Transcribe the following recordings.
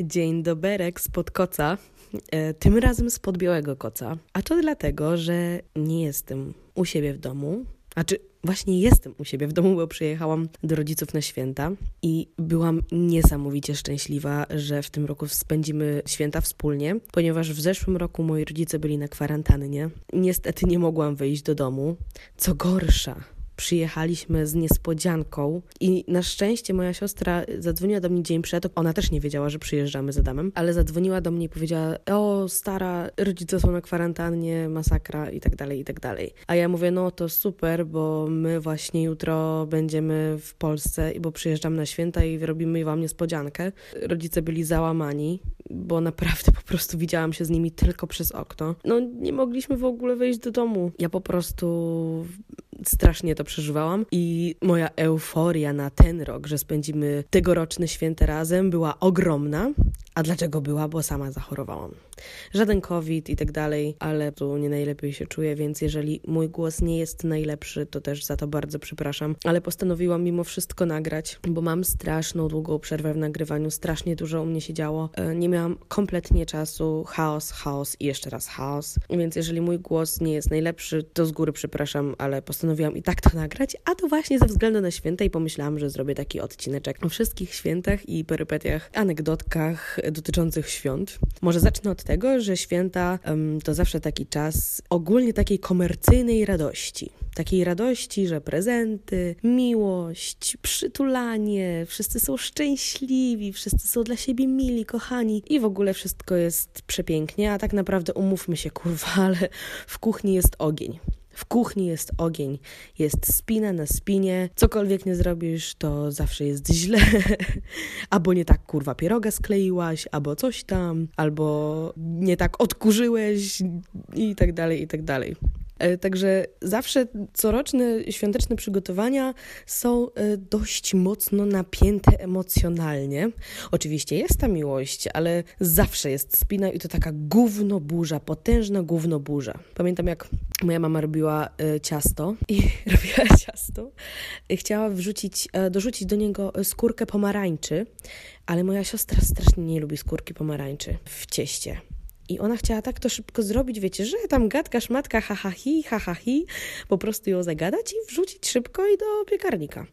Dzień doberek spod koca, e, tym razem spod białego koca. A to dlatego, że nie jestem u siebie w domu. A czy właśnie jestem u siebie w domu, bo przyjechałam do rodziców na święta i byłam niesamowicie szczęśliwa, że w tym roku spędzimy święta wspólnie, ponieważ w zeszłym roku moi rodzice byli na kwarantannie. Niestety nie mogłam wyjść do domu. Co gorsza, przyjechaliśmy z niespodzianką i na szczęście moja siostra zadzwoniła do mnie dzień przed. Ona też nie wiedziała, że przyjeżdżamy z Adamem, ale zadzwoniła do mnie i powiedziała: O, stara, rodzice są na kwarantannie, masakra i tak dalej, i tak dalej. A ja mówię: No to super, bo my właśnie jutro będziemy w Polsce, bo przyjeżdżam na święta i robimy wam niespodziankę. Rodzice byli załamani, bo naprawdę po prostu widziałam się z nimi tylko przez okno. No nie mogliśmy w ogóle wejść do domu. Ja po prostu strasznie to przeżywałam i moja euforia na ten rok, że spędzimy tegoroczne święte razem była ogromna. A dlaczego była? Bo sama zachorowałam. Żaden COVID i tak dalej, ale tu nie najlepiej się czuję, więc jeżeli mój głos nie jest najlepszy, to też za to bardzo przepraszam. Ale postanowiłam mimo wszystko nagrać, bo mam straszną długą przerwę w nagrywaniu, strasznie dużo u mnie się działo. E, nie miałam kompletnie czasu, chaos, chaos i jeszcze raz chaos. Więc jeżeli mój głos nie jest najlepszy, to z góry przepraszam, ale postanowiłam i tak to nagrać, a to właśnie ze względu na święta i pomyślałam, że zrobię taki odcineczek o wszystkich świętach i perypetiach, anegdotkach dotyczących świąt. Może zacznę od tego, że święta to zawsze taki czas ogólnie takiej komercyjnej radości. Takiej radości, że prezenty, miłość, przytulanie, wszyscy są szczęśliwi, wszyscy są dla siebie mili, kochani i w ogóle wszystko jest przepięknie, a tak naprawdę umówmy się, kurwa, ale w kuchni jest ogień. W kuchni jest ogień, jest spina na spinie. Cokolwiek nie zrobisz, to zawsze jest źle. albo nie tak kurwa pieroga skleiłaś, albo coś tam, albo nie tak odkurzyłeś i tak dalej, i tak dalej. E, także zawsze coroczne świąteczne przygotowania są e, dość mocno napięte emocjonalnie. Oczywiście jest ta miłość, ale zawsze jest spina i to taka gówno burza, potężna gówno burza. Pamiętam jak moja mama robiła e, ciasto i robiła ciasto. Chciała wrzucić, dorzucić do niego skórkę pomarańczy, ale moja siostra strasznie nie lubi skórki pomarańczy w cieście. I ona chciała tak to szybko zrobić, wiecie, że tam gadka, szmatka, ha, ha, hi, ha, ha, hi, po prostu ją zagadać i wrzucić szybko i do piekarnika.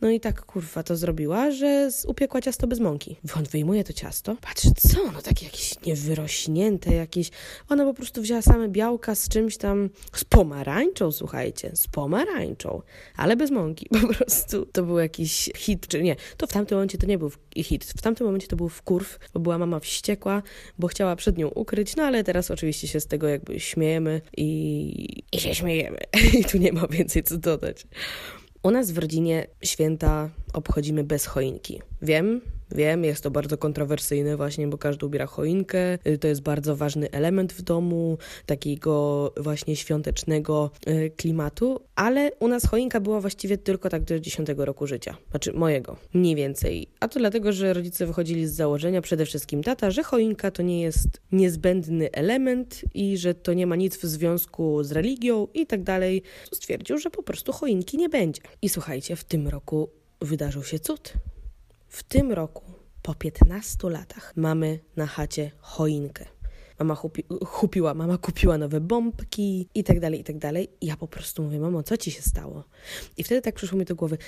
No i tak, kurwa, to zrobiła, że upiekła ciasto bez mąki. On wyjmuje to ciasto, patrzy, co, no takie jakieś niewyrośnięte jakieś. Ona po prostu wzięła same białka z czymś tam, z pomarańczą, słuchajcie, z pomarańczą, ale bez mąki, po prostu. To był jakiś hit, czy nie, to w tamtym momencie to nie był hit, w tamtym momencie to był wkurw, bo była mama wściekła, bo chciała przed nią ukryć no ale teraz oczywiście się z tego jakby śmiejemy i, i się śmiejemy. I tu nie ma więcej co dodać. U nas w rodzinie święta obchodzimy bez choinki. Wiem, Wiem, jest to bardzo kontrowersyjne właśnie, bo każdy ubiera choinkę. Y, to jest bardzo ważny element w domu, takiego właśnie świątecznego y, klimatu, ale u nas choinka była właściwie tylko tak do 10 roku życia. Znaczy mojego, mniej więcej. A to dlatego, że rodzice wychodzili z założenia, przede wszystkim tata, że choinka to nie jest niezbędny element i że to nie ma nic w związku z religią i tak dalej. Stwierdził, że po prostu choinki nie będzie. I słuchajcie, w tym roku wydarzył się cud. W tym roku, po 15 latach, mamy na chacie choinkę. Mama chupi, chupiła, mama kupiła nowe bombki i tak dalej, i tak dalej. I ja po prostu mówię, mamo, co ci się stało? I wtedy tak przyszło mi do głowy,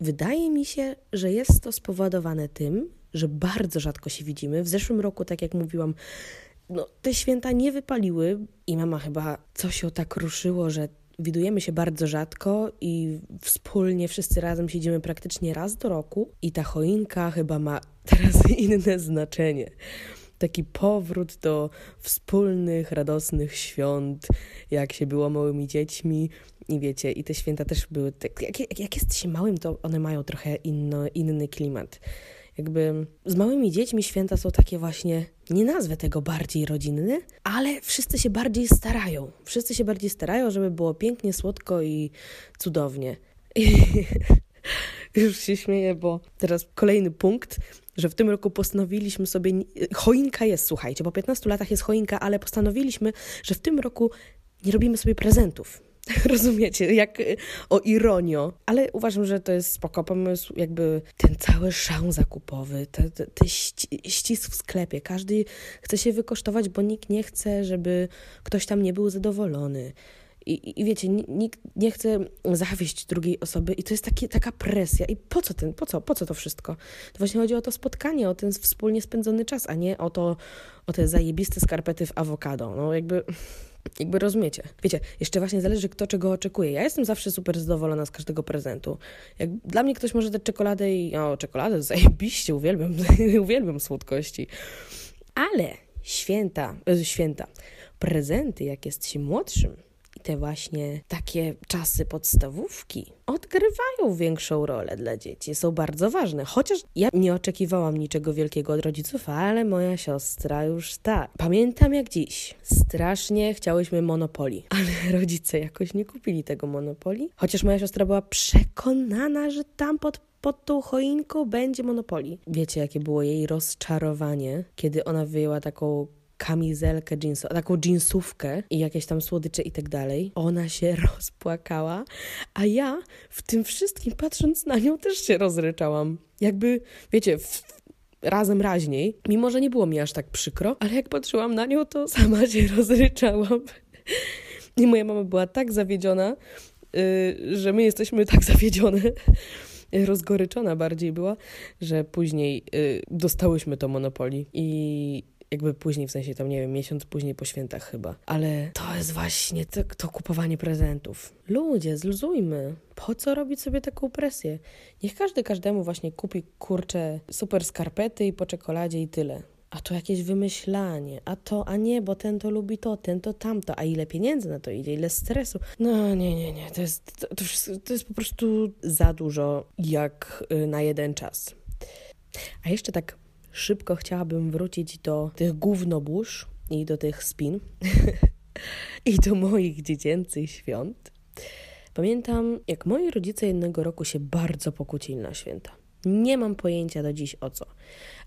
wydaje mi się, że jest to spowodowane tym, że bardzo rzadko się widzimy. W zeszłym roku, tak jak mówiłam, no, te święta nie wypaliły i mama chyba coś ją tak ruszyło, że Widujemy się bardzo rzadko i wspólnie wszyscy razem siedzimy praktycznie raz do roku i ta choinka chyba ma teraz inne znaczenie. Taki powrót do wspólnych, radosnych świąt, jak się było małymi dziećmi. I wiecie, i te święta też były. Tak, jak, jak, jest się małym, to one mają trochę inno, inny klimat. Jakby z małymi dziećmi święta są takie właśnie, nie nazwę tego bardziej rodzinne, ale wszyscy się bardziej starają. Wszyscy się bardziej starają, żeby było pięknie, słodko i cudownie. I już się śmieję, bo teraz kolejny punkt, że w tym roku postanowiliśmy sobie. Choinka jest, słuchajcie, po 15 latach jest choinka, ale postanowiliśmy, że w tym roku nie robimy sobie prezentów Rozumiecie, jak o ironio. Ale uważam, że to jest spoko pomysł, jakby ten cały szał zakupowy, te, te, te ścisk w sklepie. Każdy chce się wykosztować, bo nikt nie chce, żeby ktoś tam nie był zadowolony. I, I, wiecie, nikt nie chce zawieść drugiej osoby i to jest taki, taka presja. I po co ten, po co, po co to wszystko? To właśnie chodzi o to spotkanie, o ten wspólnie spędzony czas, a nie o to, o te zajebiste skarpety w awokado. No jakby, jakby rozumiecie. Wiecie, jeszcze właśnie zależy kto czego oczekuje. Ja jestem zawsze super zadowolona z każdego prezentu. Jak dla mnie ktoś może dać czekoladę i, o, czekoladę, zajebiście, uwielbiam, uwielbiam słodkości. Ale święta, e, święta, prezenty, jak jest się młodszym, te właśnie takie czasy podstawówki odgrywają większą rolę dla dzieci, są bardzo ważne. Chociaż ja nie oczekiwałam niczego wielkiego od rodziców, ale moja siostra już tak. Pamiętam jak dziś. Strasznie chciałyśmy monopoli, ale rodzice jakoś nie kupili tego monopoli. Chociaż moja siostra była przekonana, że tam pod pod tą choinką będzie monopoli. Wiecie, jakie było jej rozczarowanie, kiedy ona wyjęła taką kamizelkę jeansową, taką jeansówkę i jakieś tam słodycze i tak dalej. Ona się rozpłakała, a ja w tym wszystkim patrząc na nią też się rozryczałam. Jakby, wiecie, w, razem raźniej, mimo że nie było mi aż tak przykro, ale jak patrzyłam na nią, to sama się rozryczałam. I moja mama była tak zawiedziona, yy, że my jesteśmy tak zawiedzione, rozgoryczona bardziej była, że później y, dostałyśmy to Monopoli i jakby później, w sensie tam, nie wiem, miesiąc później po świętach chyba. Ale to jest właśnie to, to kupowanie prezentów. Ludzie, zluzujmy. Po co robić sobie taką presję? Niech każdy każdemu właśnie kupi, kurcze, super skarpety i po czekoladzie i tyle. A to jakieś wymyślanie, a to, a nie, bo ten to lubi to, ten to tamto, a ile pieniędzy na to idzie, ile stresu. No nie, nie, nie, to jest, to, to, to jest po prostu za dużo jak y, na jeden czas. A jeszcze tak szybko chciałabym wrócić do tych gównobóż i do tych spin i do moich dziecięcych świąt. Pamiętam, jak moi rodzice jednego roku się bardzo pokłócili na święta. Nie mam pojęcia do dziś o co,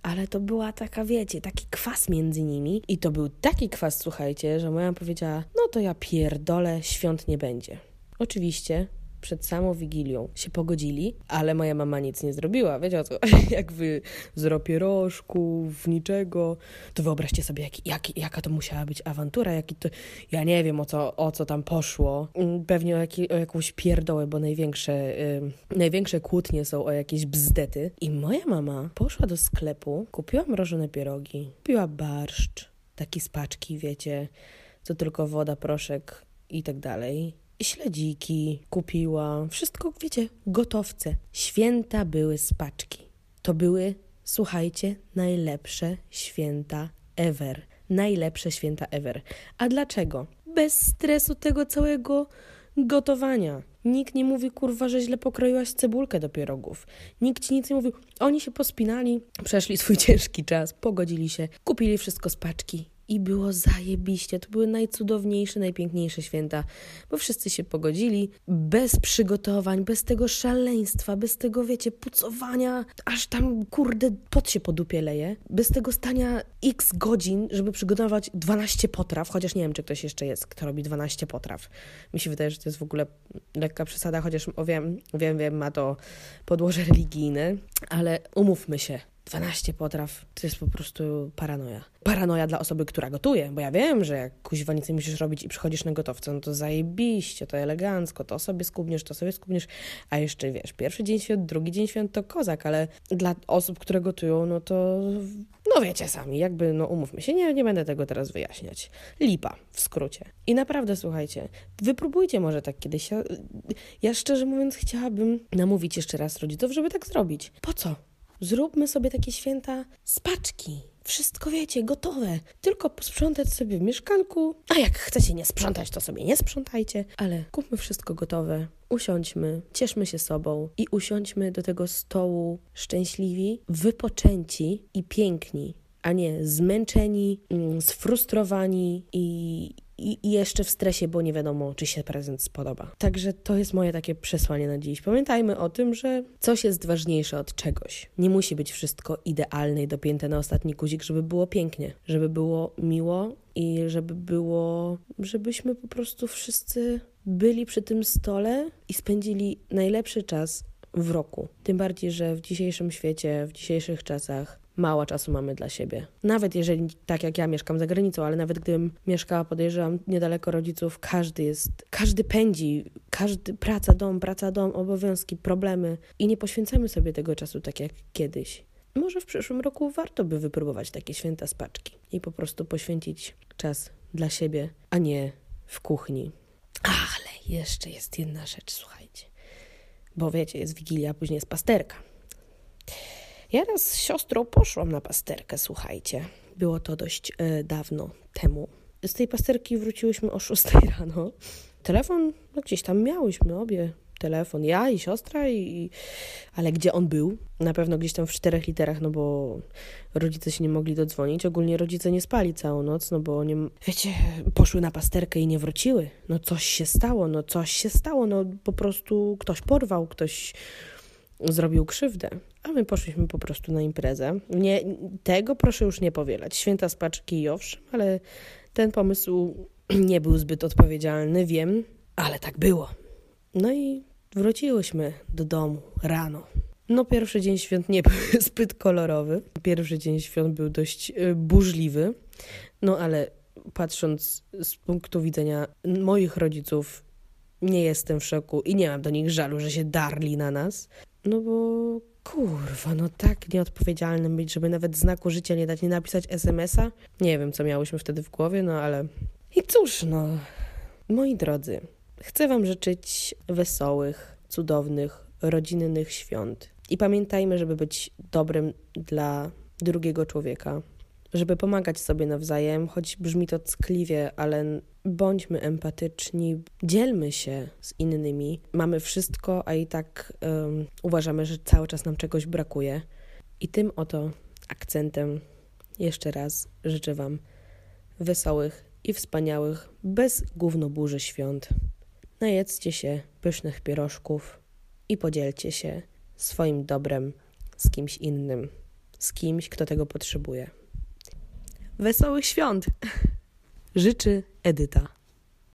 ale to była taka, wiecie, taki kwas między nimi i to był taki kwas, słuchajcie, że moja powiedziała, no to ja pierdolę, świąt nie będzie. Oczywiście przed samą Wigilią się pogodzili, ale moja mama nic nie zrobiła. Wiecie o co? Jak wy zero pierożków, niczego, to wyobraźcie sobie, jak, jak, jaka to musiała być awantura, jaki to... Ja nie wiem, o co, o co tam poszło. Mm, pewnie o, jaki, o jakąś pierdołę, bo największe, największe kłótnie są o jakieś bzdety. I moja mama poszła do sklepu, kupiła mrożone pierogi, kupiła barszcz, taki z paczki, wiecie, co tylko woda, proszek i tak dalej śledziki kupiła, wszystko, wiecie, gotowce. Święta były z paczki. To były, słuchajcie, najlepsze święta ever. Najlepsze święta ever. A dlaczego? Bez stresu tego całego gotowania. Nikt nie mówi, kurwa, że źle pokroiłaś cebulkę do pierogów. Nikt ci nic nie mówił. Oni się pospinali, przeszli swój ciężki czas, pogodzili się, kupili wszystko z paczki i było zajebiście. To były najcudowniejsze, najpiękniejsze święta, bo wszyscy się pogodzili, bez przygotowań, bez tego szaleństwa, bez tego, wiecie, pucowania, aż tam, kurde, pot się po dupie leje, bez tego stania x godzin, żeby przygotować 12 potraw, chociaż nie wiem, czy ktoś jeszcze jest, kto robi 12 potraw. Mi się wydaje, że to jest w ogóle lekka przesada, chociaż wiem, wiem, wiem, ma to podłoże religijne, ale umówmy się, 12 potraw to jest po prostu paranoja. Paranoja dla osoby, która gotuje, bo ja wiem, że jak kuźwa nic nie musisz robić i przychodzisz na gotowce, no to zajebiście, to elegancko, to sobie skubniesz, to sobie skubniesz, a jeszcze wiesz, pierwszy dzień świąt, drugi dzień świąt to kozak, ale dla osób, które gotują, no to no wiecie sami, jakby, no umówmy się, nie, nie będę tego teraz wyjaśniać. Lipa, w skrócie. I naprawdę, słuchajcie, wypróbujcie może tak kiedyś. Ja, ja szczerze mówiąc chciałabym namówić jeszcze raz rodziców, żeby tak zrobić. Po co? Zróbmy sobie takie święta z paczki. Wszystko wiecie, gotowe. Tylko posprzątać sobie w mieszkanku. A jak chcecie nie sprzątać, to sobie nie sprzątajcie. Ale kupmy wszystko gotowe. Usiądźmy, cieszmy się sobą i usiądźmy do tego stołu szczęśliwi, wypoczęci i piękni, a nie zmęczeni, mm, sfrustrowani i, i, jeszcze w stresie, bo nie wiadomo, czy się prezent spodoba. Także to jest moje takie przesłanie na dziś. Pamiętajmy o tym, że coś jest ważniejsze od czegoś. Nie musi być wszystko idealne i dopięte na ostatni guzik, żeby było pięknie, żeby było miło i żeby było, żebyśmy po prostu wszyscy byli przy tym stole i spędzili najlepszy czas w roku. Tym bardziej, że w dzisiejszym świecie, w dzisiejszych czasach mało czasu mamy dla siebie. Nawet jeżeli, tak jak ja mieszkam za granicą, ale nawet gdybym mieszkała, podejrzewam, niedaleko rodziców, każdy jest, każdy pędzi, każdy, praca, dom, praca, dom, obowiązki, problemy i nie poświęcamy sobie tego czasu tak jak kiedyś. Może w przyszłym roku warto by wypróbować takie święta spaczki i po prostu poświęcić czas dla siebie, a nie w kuchni. Ale jeszcze jest jedna rzecz, słuchajcie. Bo wiecie, jest wigilia, a później jest pasterka. Ja raz z siostrą poszłam na pasterkę, słuchajcie. Było to dość e, dawno temu. Z tej pasterki wróciłyśmy o 6 rano. Telefon no gdzieś tam miałyśmy obie. Telefon, ja i siostra, i, ale gdzie on był? Na pewno gdzieś tam w czterech literach, no bo rodzice się nie mogli dodzwonić. Ogólnie rodzice nie spali całą noc, no bo nie, wiecie, poszły na pasterkę i nie wróciły. No coś się stało, no coś się stało, no po prostu ktoś porwał, ktoś zrobił krzywdę, a my poszliśmy po prostu na imprezę. Nie, tego proszę już nie powielać. Święta spaczki owszem, ale ten pomysł nie był zbyt odpowiedzialny, wiem, ale tak było. No i wróciłyśmy do domu rano. No, pierwszy dzień świąt nie był zbyt kolorowy. Pierwszy dzień świąt był dość e, burzliwy. No, ale patrząc z punktu widzenia moich rodziców, nie jestem w szoku i nie mam do nich żalu, że się darli na nas. No bo kurwa, no tak nieodpowiedzialnym być, żeby nawet znaku życia nie dać, nie napisać SMS-a. Nie wiem, co miałyśmy wtedy w głowie, no ale... I cóż, no... Moi drodzy, chcę wam życzyć wesołych, cudownych, rodzinnych świąt. I pamiętajmy, żeby być dobrym dla drugiego człowieka, żeby pomagać sobie nawzajem, choć brzmi to ckliwie, ale bądźmy empatyczni, dzielmy się z innymi. Mamy wszystko, a i tak um, uważamy, że cały czas nam czegoś brakuje. I tym oto akcentem jeszcze raz życzę Wam wesołych i wspaniałych, bez gównoburzy świąt. Najedzcie się pysznych pierożków i podzielcie się swoim dobrem z kimś innym, z kimś, kto tego potrzebuje. Wesołych świąt! Życzy Edyta.